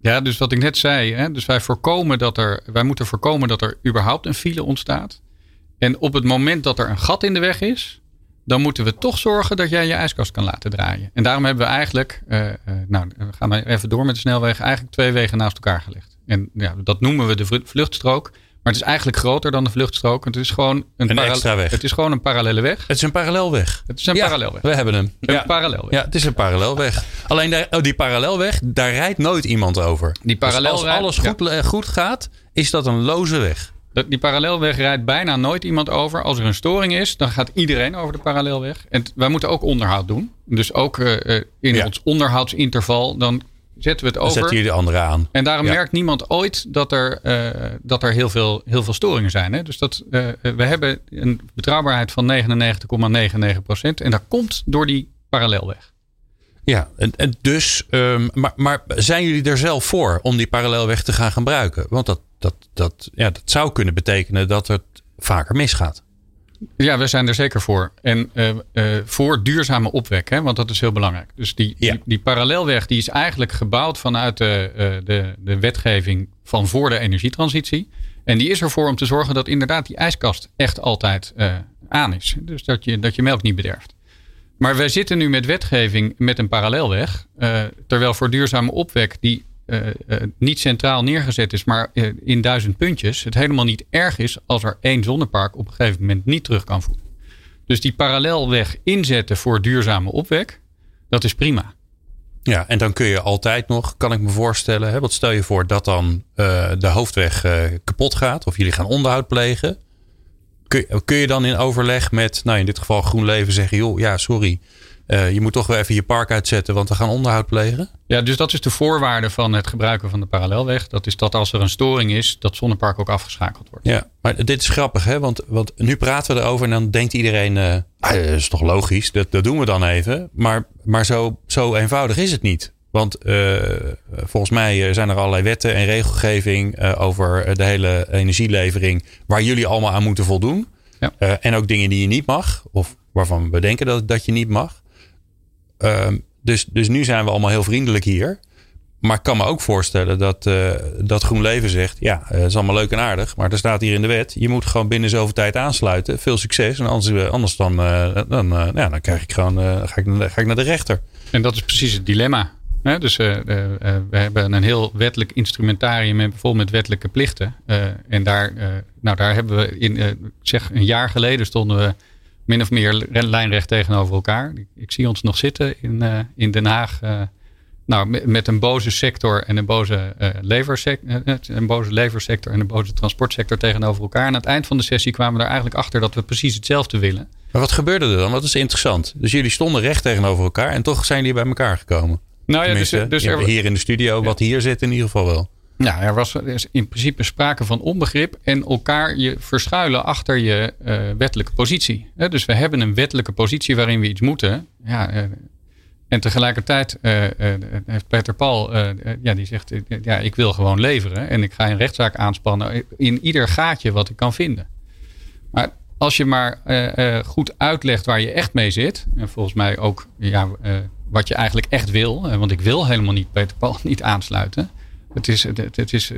Speaker 3: Ja, dus wat ik net zei, hè, dus wij voorkomen dat er, wij moeten voorkomen dat er überhaupt een file ontstaat. En op het moment dat er een gat in de weg is, dan moeten we toch zorgen dat jij je ijskast kan laten draaien. En daarom hebben we eigenlijk, uh, uh, nou, we gaan even door met de snelweg, eigenlijk twee wegen naast elkaar gelegd. En ja, dat noemen we de vluchtstrook. Maar het is eigenlijk groter dan de vluchtstrook. Het is gewoon een,
Speaker 1: een extra weg.
Speaker 3: Het is gewoon een parallele weg.
Speaker 1: Het is een parallelweg.
Speaker 3: Het is een
Speaker 1: ja,
Speaker 3: parallelweg.
Speaker 1: We hebben hem.
Speaker 3: Een
Speaker 1: ja.
Speaker 3: parallelweg.
Speaker 1: Ja, het is een parallelweg. Alleen daar, oh, die parallelweg, daar rijdt nooit iemand over.
Speaker 3: Die
Speaker 1: dus als alles goed, ja. goed gaat, is dat een loze weg.
Speaker 3: Die parallelweg rijdt bijna nooit iemand over. Als er een storing is, dan gaat iedereen over de parallelweg. En wij moeten ook onderhoud doen. Dus ook uh, in ja. ons onderhoudsinterval, dan zetten we het over.
Speaker 1: Dan zetten jullie de andere aan.
Speaker 3: En daarom ja. merkt niemand ooit dat er, uh, dat er heel, veel, heel veel storingen zijn. Hè? Dus dat, uh, we hebben een betrouwbaarheid van 99,99 procent. En dat komt door die parallelweg.
Speaker 1: Ja, en, en dus, um, maar, maar zijn jullie er zelf voor om die parallelweg te gaan gebruiken? Want dat, dat, dat, ja, dat zou kunnen betekenen dat het vaker misgaat.
Speaker 3: Ja, we zijn er zeker voor. En uh, uh, voor duurzame opwek, hè, want dat is heel belangrijk. Dus die, ja. die, die, parallelweg die is eigenlijk gebouwd vanuit de, uh, de, de wetgeving van voor de energietransitie. En die is ervoor om te zorgen dat inderdaad die ijskast echt altijd aan is. Dus dat je, dat je melk niet bederft. Maar wij zitten nu met wetgeving met een parallelweg. terwijl voor duurzame opwek die niet centraal neergezet is, maar uh, in duizend puntjes, het helemaal niet erg is als er één zonnepark op een gegeven moment niet terug kan voeren. Dus die parallelweg inzetten voor duurzame opwek, dat is prima.
Speaker 1: Ja, en dan kun je altijd nog, kan ik me voorstellen, hè, wat stel je voor dat dan de hoofdweg kapot gaat of jullie gaan onderhoud plegen. Kun, kun je dan in overleg met, nou in dit geval GroenLeven zeggen, joh, ja, sorry, uh, je moet toch wel even je park uitzetten, want we gaan onderhoud plegen.
Speaker 3: Ja, dus dat is de voorwaarde van het gebruiken van de parallelweg. Dat is dat als er een storing is, dat zonnepark ook afgeschakeld wordt.
Speaker 1: Ja, maar dit is grappig, hè? Want, want nu praten we erover en dan denkt iedereen, uh, ah, dat is toch logisch, dat, dat doen we dan even. Maar, maar zo, zo eenvoudig is het niet. Want uh, volgens mij zijn er allerlei wetten en regelgeving over de hele energielevering waar jullie allemaal aan moeten voldoen. Ja. en ook dingen die je niet mag. Of waarvan we denken dat, dat je niet mag. Ehm, dus, dus nu zijn we allemaal heel vriendelijk hier. Maar ik kan me ook voorstellen dat, uh, dat GroenLeven zegt: ja, het is allemaal leuk en aardig, maar er staat hier in de wet: je moet gewoon binnen zoveel tijd aansluiten. Veel succes. En anders, anders dan, dan, ja, dan krijg ik gewoon, ga, ik, ga ik naar de rechter.
Speaker 3: En dat is precies het dilemma. Hè? Dus we hebben een heel wettelijk instrumentarium bijvoorbeeld met wettelijke plichten. en daar, nou, daar hebben we in, zeg, een jaar geleden stonden we min of meer lijnrecht tegenover elkaar. Ik, ik zie ons nog zitten in, in Den Haag nou, met een boze sector en een boze, uh, leversector, een boze leversector en een boze transportsector tegenover elkaar. En aan het eind van de sessie kwamen we er eigenlijk achter dat we precies hetzelfde willen.
Speaker 1: Maar wat gebeurde er dan? Wat is interessant? Dus jullie stonden recht tegenover elkaar en toch zijn jullie bij elkaar gekomen. Nou ja, dus, dus er, hier in de studio, wat hier zit in ieder geval wel.
Speaker 3: Ja, er was in principe sprake van onbegrip en elkaar je verschuilen achter je uh, wettelijke positie. Dus we hebben een wettelijke positie waarin we iets moeten. Ja, uh, en tegelijkertijd uh, heeft Peter Paul, ja, die zegt, ja, ik wil gewoon leveren. En ik ga een rechtszaak aanspannen in ieder gaatje wat ik kan vinden. Maar als je maar goed uitlegt waar je echt mee zit. En volgens mij ook ja, wat je eigenlijk echt wil. want ik wil helemaal niet Peter Paul niet aansluiten. Het is, het, het is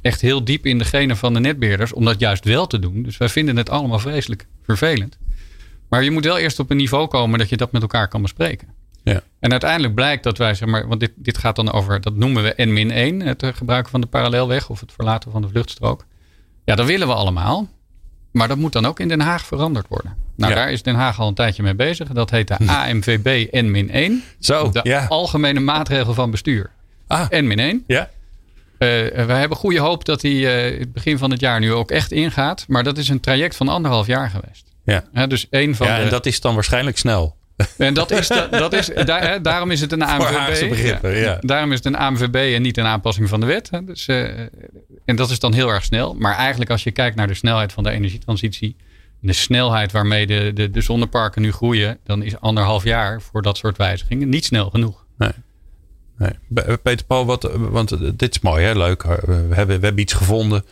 Speaker 3: echt heel diep in de genen van de netbeheerders om dat juist wel te doen. Dus wij vinden het allemaal vreselijk vervelend. Maar je moet wel eerst op een niveau komen dat je dat met elkaar kan bespreken. Ja. En uiteindelijk blijkt dat wij, zeg maar, want dit, dit gaat dan over, dat noemen we N-1, het gebruiken van de parallelweg of het verlaten van de vluchtstrook. Ja, dat willen we allemaal. Maar dat moet dan ook in Den Haag veranderd worden. Nou, daar is Den Haag al een tijdje mee bezig. Dat heet de AMVB N-1. Zo, de Algemene Maatregel van Bestuur. Ah. N-1. Ja. Uh, wij hebben goede hoop dat die uh, het begin van het jaar nu ook echt ingaat. Maar dat is een traject van anderhalf jaar geweest.
Speaker 1: Ja. dus één van ja, en dat is dan waarschijnlijk snel.
Speaker 3: En dat is, dat is, daar, daarom is het een AMVB. ja. Daarom is het een AMVB en niet een aanpassing van de wet. Dus, en dat is dan heel erg snel. Maar eigenlijk als je kijkt naar de snelheid van de energietransitie. De snelheid waarmee de, de, de zonneparken nu groeien. Dan is anderhalf jaar voor dat soort wijzigingen niet snel genoeg.
Speaker 1: Nee. Peter Paul, wat, want dit is mooi, hè? leuk. We hebben, we hebben iets gevonden.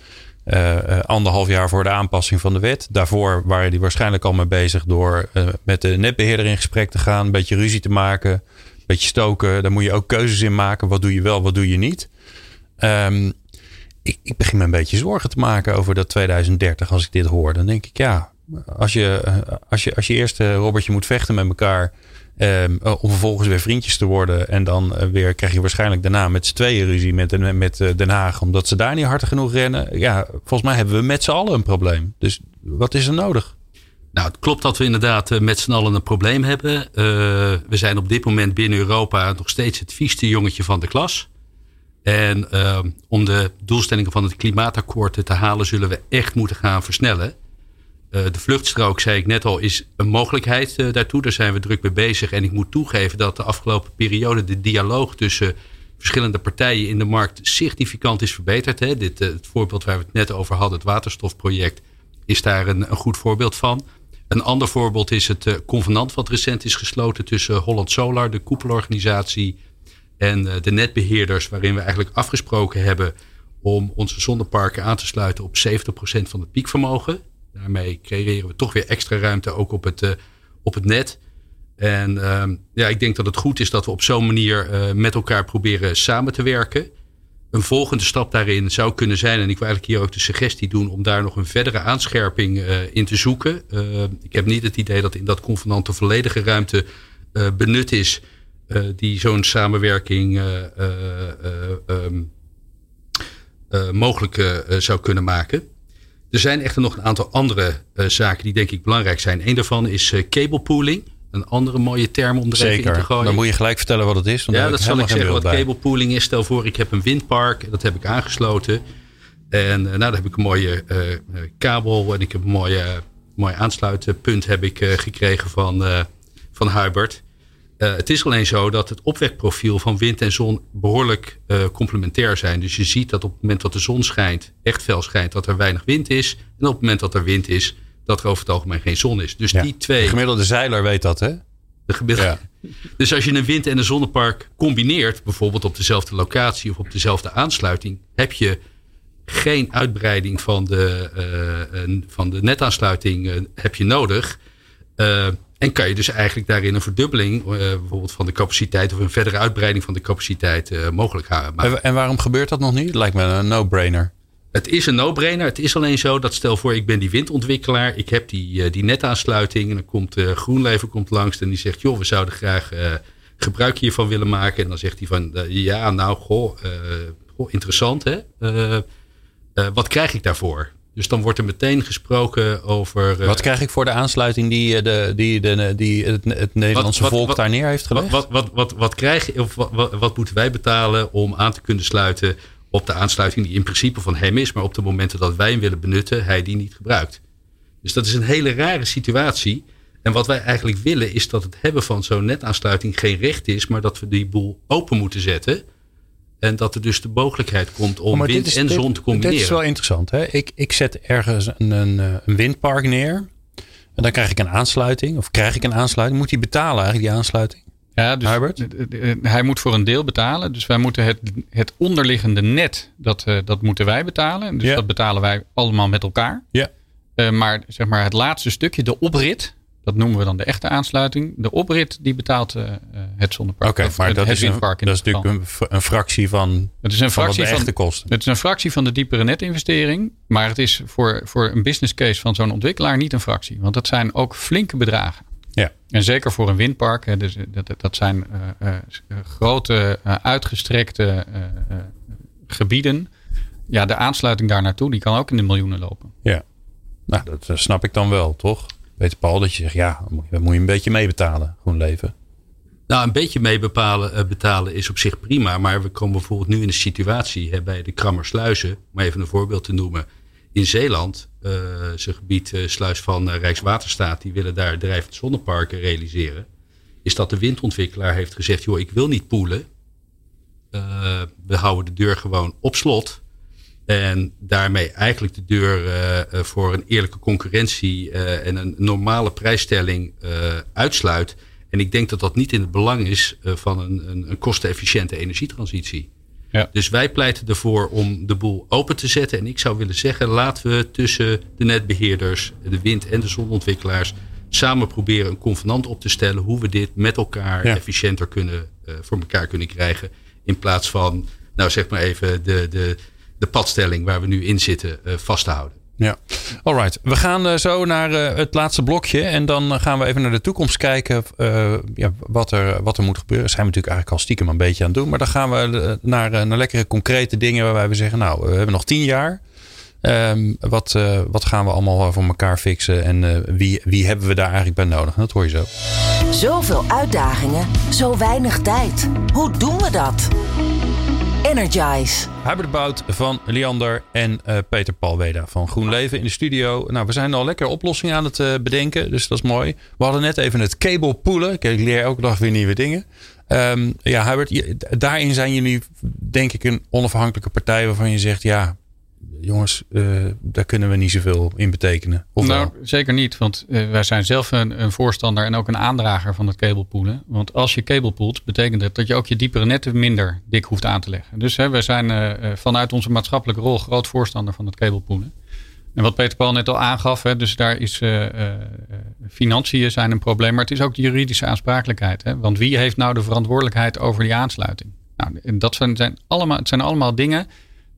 Speaker 1: Uh, anderhalf jaar voor de aanpassing van de wet. Daarvoor waren die waarschijnlijk al mee bezig door uh, met de netbeheerder in gesprek te gaan, een beetje ruzie te maken, een beetje stoken. Daar moet je ook keuzes in maken. Wat doe je wel, wat doe je niet? Um, ik, ik, begin me een beetje zorgen te maken over dat 2030 als ik dit hoor. Dan denk ik, ja, als je, als je, als je eerst, Robertje, moet vechten met elkaar Um, om vervolgens weer vriendjes te worden. En dan uh, weer krijg je waarschijnlijk daarna met z'n tweeën ruzie met, met uh, Den Haag. Omdat ze daar niet hard genoeg rennen. Ja, volgens mij hebben we met z'n allen een probleem. Dus wat is er nodig?
Speaker 4: Nou, het klopt dat we inderdaad uh, met z'n allen een probleem hebben. we zijn op dit moment binnen Europa nog steeds het vieste jongetje van de klas. En ehm, om de doelstellingen van het klimaatakkoord te halen, zullen we echt moeten gaan versnellen. Uh, de vluchtstrook, zei ik net al, is een mogelijkheid uh, daartoe. Daar zijn we druk mee bezig. En ik moet toegeven dat de afgelopen periode de dialoog tussen verschillende partijen in de markt significant is verbeterd. Hè. Dit, uh, het voorbeeld waar we het net over hadden, het waterstofproject, is daar een, een goed voorbeeld van. Een ander voorbeeld is het convenant wat recent is gesloten tussen Holland Solar, de koepelorganisatie, en de netbeheerders, waarin we eigenlijk afgesproken hebben om onze zonneparken aan te sluiten op 70% van het piekvermogen. Daarmee creëren we toch weer extra ruimte ook op het, uh, op het net. En uh, ja, ik denk dat het goed is dat we op zo'n manier uh, met elkaar proberen samen te werken. Een volgende stap daarin zou kunnen zijn, en ik wil eigenlijk hier ook de suggestie doen om daar nog een verdere aanscherping uh, in te zoeken. ik heb niet het idee dat in dat convenant de volledige ruimte benut is die zo'n samenwerking um, mogelijk zou kunnen maken. Er zijn echter nog een aantal andere uh, zaken die denk ik belangrijk zijn. Een daarvan is uh, cable pooling. Een andere mooie term om er
Speaker 1: Zeker.
Speaker 4: even in te gooien.
Speaker 1: Dan moet je gelijk vertellen wat het is.
Speaker 4: ja, dat zal ik zeggen wat cable pooling is. Stel voor, ik heb een windpark. Dat heb ik aangesloten. En uh, nou, dan heb ik een mooie kabel. En ik heb een mooie, mooie aansluitpunt heb ik, gekregen van, van Hubert. Uh, het is alleen zo dat het opwekprofiel van wind en zon behoorlijk uh, complementair zijn. Dus je ziet dat op het moment dat de zon schijnt, echt fel schijnt, dat er weinig wind is. En op het moment dat er wind is, dat er over het algemeen geen zon is. Dus die twee.
Speaker 1: De gemiddelde zeiler weet dat, hè?
Speaker 4: De gemiddelde. Ja. Dus als je een wind- en een zonnepark combineert, bijvoorbeeld op dezelfde locatie of op dezelfde aansluiting, heb je geen uitbreiding van de, uh, van de netaansluiting heb je nodig. En kan je dus eigenlijk daarin een verdubbeling, bijvoorbeeld van de capaciteit of een verdere uitbreiding van de capaciteit mogelijk maken.
Speaker 1: En waarom gebeurt dat nog niet? Lijkt me een no-brainer.
Speaker 4: Het is een no-brainer. Het is alleen zo dat stel voor, ik ben die windontwikkelaar. Ik heb die, die netaansluiting. En dan komt GroenLeven komt langs en die zegt, joh, we zouden graag gebruik hiervan willen maken. En dan zegt hij van, ja, nou, goh, goh interessant hè. wat krijg ik daarvoor? Dus dan wordt er meteen gesproken over.
Speaker 1: Uh, wat krijg ik voor de aansluiting die, eh, de, die, de, die het, het Nederlandse wat, volk daar neer heeft gelegd?
Speaker 4: Wat, wat, wat, wat, krijg, of wat, wat, moeten wij betalen om aan te kunnen sluiten op de aansluiting die in principe van hem is, maar op de momenten dat wij hem willen benutten, hij die niet gebruikt? Dus dat is een hele rare situatie. En wat wij eigenlijk willen is dat het hebben van zo'n netaansluiting geen recht is, maar dat we die boel open moeten zetten. En dat er dus de mogelijkheid komt om wind en zon te combineren.
Speaker 1: Dit is wel interessant. Hè? Ik, ik zet ergens een, een, een, windpark neer. En dan krijg ik een aansluiting. Of krijg ik een aansluiting. Moet hij betalen eigenlijk die aansluiting?
Speaker 3: Ja, dus hij moet voor een deel betalen. Dus wij moeten het, het onderliggende net, dat, uh, dat moeten wij betalen. Dus dat betalen wij allemaal met elkaar.
Speaker 1: Ja.
Speaker 3: Uh, maar zeg maar het laatste stukje, de oprit, dat noemen we dan de echte aansluiting. De oprit die betaalt uh, het zonnepark.
Speaker 1: Oké, maar dat, is, een, dat is natuurlijk een, een, fractie van,
Speaker 3: het is een fractie
Speaker 1: van de echte kosten.
Speaker 3: Het is een fractie van de diepere netinvestering. Maar het is voor, voor een business case van zo'n ontwikkelaar niet een fractie. Want dat zijn ook flinke bedragen.
Speaker 1: Ja.
Speaker 3: En zeker voor een windpark. Hè, dus dat, dat zijn uh, uh, grote, uitgestrekte gebieden. Ja, de aansluiting daar naartoe die kan ook in de miljoenen lopen.
Speaker 1: Ja, nou dat snap ik dan wel, toch? Weet Paul dat je zegt, ja, dan moet je een beetje meebetalen, gewoon leven.
Speaker 4: Nou, een beetje meebetalen uh, betalen is op zich prima. Maar we komen bijvoorbeeld nu in een situatie bij de Krammersluizen. Om even een voorbeeld te noemen. In Zeeland, uh, zijn gebied uh, sluis van Rijkswaterstaat. Die willen daar drijvend zonneparken realiseren. Is dat de windontwikkelaar heeft gezegd, joh, ik wil niet poelen. we houden de deur gewoon op slot. En daarmee eigenlijk de deur uh, voor een eerlijke concurrentie uh, en een normale prijsstelling uitsluit. En ik denk dat dat niet in het belang is van een, een, een kostenefficiënte energietransitie. Ja. Dus wij pleiten ervoor om de boel open te zetten. En ik zou willen zeggen, laten we tussen de netbeheerders, de wind- en de zonontwikkelaars samen proberen een convenant op te stellen hoe we dit met elkaar efficiënter kunnen, voor elkaar kunnen krijgen. In plaats van, nou zeg maar even, de, de, de padstelling waar we nu in zitten uh, vast te houden.
Speaker 1: Ja, alright. We gaan uh, zo naar uh, het laatste blokje. En dan gaan we even naar de toekomst kijken. ja, wat, er, wat er moet gebeuren. Zijn we natuurlijk eigenlijk al stiekem een beetje aan het doen. Maar dan gaan we naar, naar lekkere concrete dingen. Waarbij we zeggen, nou, we hebben nog tien jaar. Um, wat, wat gaan we allemaal voor elkaar fixen? En wie, wie hebben we daar eigenlijk bij nodig? Dat hoor je zo.
Speaker 2: Zoveel uitdagingen, zo weinig tijd. Hoe doen we dat? Energize.
Speaker 1: Hybrid Bout van Liander en uh, Peter Palweda van GroenLeven in de studio. Nou, we zijn al lekker oplossingen aan het uh, bedenken, dus dat is mooi. We hadden net even het cable poelen. Ik leer elke dag weer nieuwe dingen. Um, ja, Hubert, daarin zijn jullie denk ik een onafhankelijke partij waarvan je zegt, ja, jongens, uh, daar kunnen we niet zoveel in betekenen.
Speaker 3: Of nou, zeker niet. Want uh, wij zijn zelf een, een, voorstander en ook een aandrager van het cablepoelen. Want als je cablepoelt, betekent dat dat je ook je diepere netten minder dik hoeft aan te leggen. Dus hè, wij zijn uh, vanuit onze maatschappelijke rol groot voorstander van het cablepoelen. En wat Peter Paul net al aangaf, hè, dus daar is financiën zijn een probleem, maar het is ook de juridische aansprakelijkheid. Hè? Want wie heeft nou de verantwoordelijkheid over die aansluiting? Nou, dat zijn, zijn allemaal, het zijn allemaal dingen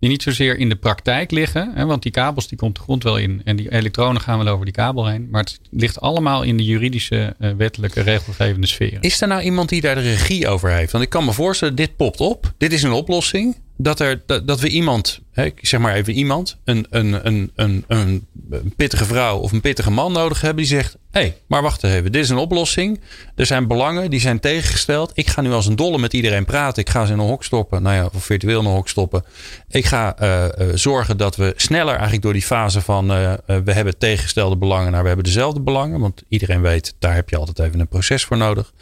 Speaker 3: die niet zozeer in de praktijk liggen. Hè, want die kabels die komt de grond wel in. En die elektronen gaan wel over die kabel heen. Maar het ligt allemaal in de juridische, uh, wettelijke, regelgevende sfeer.
Speaker 1: Is er nou iemand die daar de regie over heeft? Want ik kan me voorstellen, dit popt op. Dit is een oplossing. Dat, er, dat, we iemand, hè, zeg maar even iemand, een, een, een, een, een pittige vrouw of een pittige man nodig hebben. Die zegt, hé, hey, maar wacht even. Dit is een oplossing. Er zijn belangen, die zijn tegengesteld. Ik ga nu als een dolle met iedereen praten. Ik ga ze in een hok stoppen. Nou ja, of virtueel in een hok stoppen. Ik ga uh, uh, zorgen dat we sneller eigenlijk door die fase van uh, we hebben tegengestelde belangen naar we hebben dezelfde belangen. Want iedereen weet, daar heb je altijd even een proces voor nodig.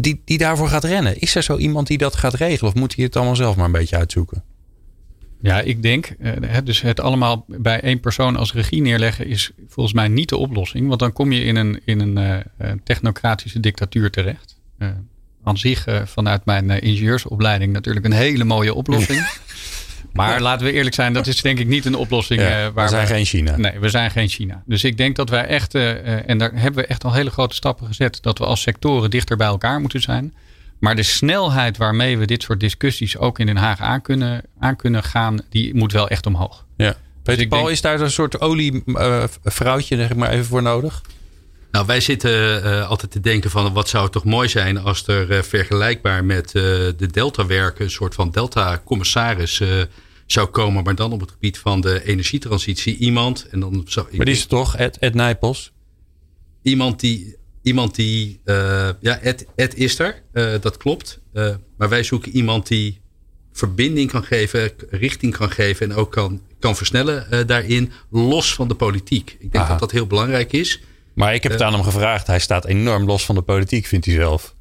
Speaker 1: Die, die daarvoor gaat rennen. Is er zo iemand die dat gaat regelen? Of moet hij het allemaal zelf maar een beetje uitzoeken?
Speaker 3: Ja, ik denk, dus het allemaal bij één persoon als regie neerleggen is volgens mij niet de oplossing. Want dan kom je in een, in een technocratische dictatuur terecht. aan zich vanuit mijn ingenieursopleiding natuurlijk een hele mooie oplossing. Maar laten we eerlijk zijn, dat is denk ik niet een oplossing.
Speaker 1: Ja, waar we zijn geen China.
Speaker 3: Nee, we zijn geen China. Dus ik denk dat wij echt, en daar hebben we echt al hele grote stappen gezet, dat we als sectoren dichter bij elkaar moeten zijn. Maar de snelheid waarmee we dit soort discussies ook in Den Haag aan kunnen, aan kunnen gaan, die moet wel echt omhoog.
Speaker 1: Ja. Peter dus Paul, is daar een soort olievrouwtje uh, zeg maar even voor nodig?
Speaker 4: Nou, wij zitten uh, altijd te denken van wat zou het toch mooi zijn als er uh, vergelijkbaar met uh, de Delta-werken een soort van Delta-commissaris zou komen, maar dan op het gebied van de energietransitie. Iemand, en dan zou,
Speaker 1: maar die is toch, Ed, Ed Nijpels?
Speaker 4: Iemand die, iemand die ja, Ed, Ed is er, dat klopt. maar wij zoeken iemand die verbinding kan geven, richting kan geven en ook kan, kan versnellen daarin, los van de politiek. Ik denk dat dat heel belangrijk is.
Speaker 1: Maar ik heb het aan hem gevraagd. Hij staat enorm los van de politiek, vindt hij zelf.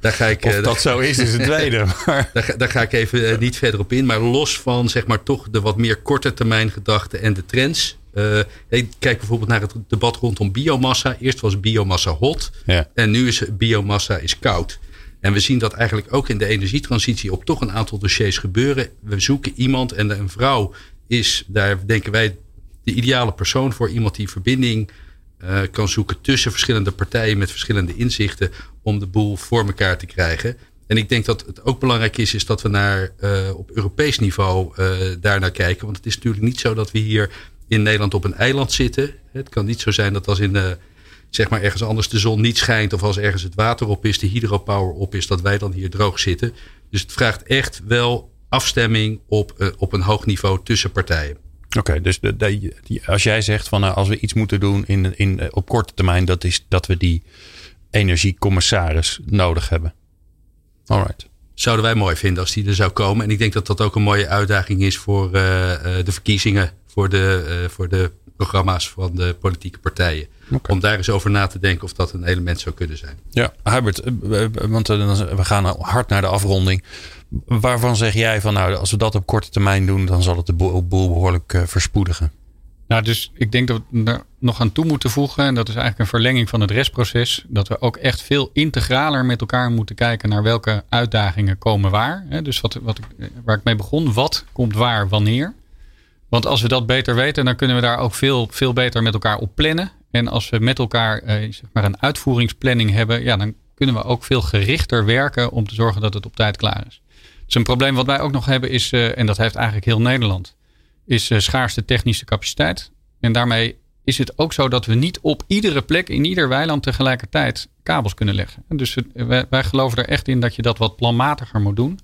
Speaker 4: Daar ga ik,
Speaker 1: of eh, dat zo is, is het tweede.
Speaker 4: Maar. Daar, daar, ga ik even eh, niet verder op in. Maar los van zeg maar, toch de wat meer korte termijn gedachten en de trends. Uh, kijk bijvoorbeeld naar het debat rondom biomassa. Eerst was biomassa hot. Ja. En nu is biomassa is koud. En we zien dat eigenlijk ook in de energietransitie op toch een aantal dossiers gebeuren. We zoeken iemand en een vrouw is, daar denken wij de ideale persoon voor. Iemand die verbinding uh, kan zoeken tussen verschillende partijen met verschillende inzichten om de boel voor elkaar te krijgen. En ik denk dat het ook belangrijk is, is dat we naar, uh, op Europees niveau uh, daar naar kijken. Want het is natuurlijk niet zo dat we hier in Nederland op een eiland zitten. Het kan niet zo zijn dat als in zeg maar ergens anders de zon niet schijnt of als ergens het water op is, de hydropower op is, dat wij dan hier droog zitten. Dus het vraagt echt wel afstemming op, op een hoog niveau tussen partijen.
Speaker 1: Oké, dus de, de, als jij zegt van nou, als we iets moeten doen in, in, op korte termijn, dat is dat we die energiecommissaris nodig hebben. Alright.
Speaker 4: Zouden wij mooi vinden als die er zou komen. En ik denk dat dat ook een mooie uitdaging is voor uh, de verkiezingen, voor de, voor de programma's van de politieke partijen. Okay. Om daar eens over na te denken of dat een element zou kunnen zijn.
Speaker 1: Ja, Hubert, want we gaan hard naar de afronding. Waarvan zeg jij van nou, als we dat op korte termijn doen, dan zal het de boel, behoorlijk uh, verspoedigen?
Speaker 3: Nou, dus ik denk dat we er nog aan toe moeten voegen. En dat is eigenlijk een verlenging van het restproces. Dat we ook echt veel integraler met elkaar moeten kijken naar welke uitdagingen komen waar. Dus wat, wat, waar ik mee begon, wat komt waar wanneer. Want als we dat beter weten, dan kunnen we daar ook veel, veel beter met elkaar op plannen. En als we met elkaar eh, zeg maar een uitvoeringsplanning hebben, ja, dan kunnen we ook veel gerichter werken om te zorgen dat het op tijd klaar is. Een probleem wat wij ook nog hebben is, uh, en dat heeft eigenlijk heel Nederland, is uh, schaarste technische capaciteit. En daarmee is het ook zo dat we niet op iedere plek in ieder weiland tegelijkertijd kabels kunnen leggen. Dus wij, wij, geloven er echt in dat je dat wat planmatiger moet doen.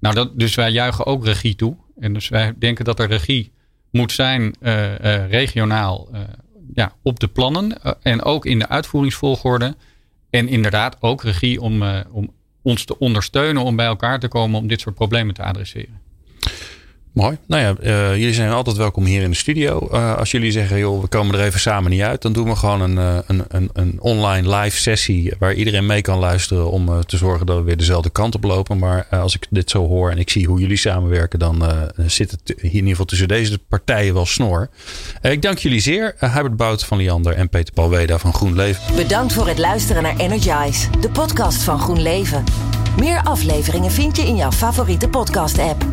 Speaker 3: Nou, dat, dus wij juichen ook regie toe. En dus wij denken dat er regie moet zijn regionaal ja, op de plannen en ook in de uitvoeringsvolgorde. En inderdaad ook regie om, om ons te ondersteunen om bij elkaar te komen om dit soort problemen te adresseren.
Speaker 1: Mooi. Nou ja, uh, jullie zijn altijd welkom hier in de studio. Uh, als jullie zeggen, joh, we komen er even samen niet uit, dan doen we gewoon een, uh, een, een, een, online live sessie waar iedereen mee kan luisteren om te zorgen dat we weer dezelfde kant op lopen. Maar als ik dit zo hoor en ik zie hoe jullie samenwerken, dan zit het hier in ieder geval tussen deze partijen wel snor. ik dank jullie zeer, Hubert Bout van Liander en Peter Paul Weda van Groen Leven.
Speaker 2: Bedankt voor het luisteren naar Energize, de podcast van Groen Leven. Meer afleveringen vind je in jouw favoriete podcast app.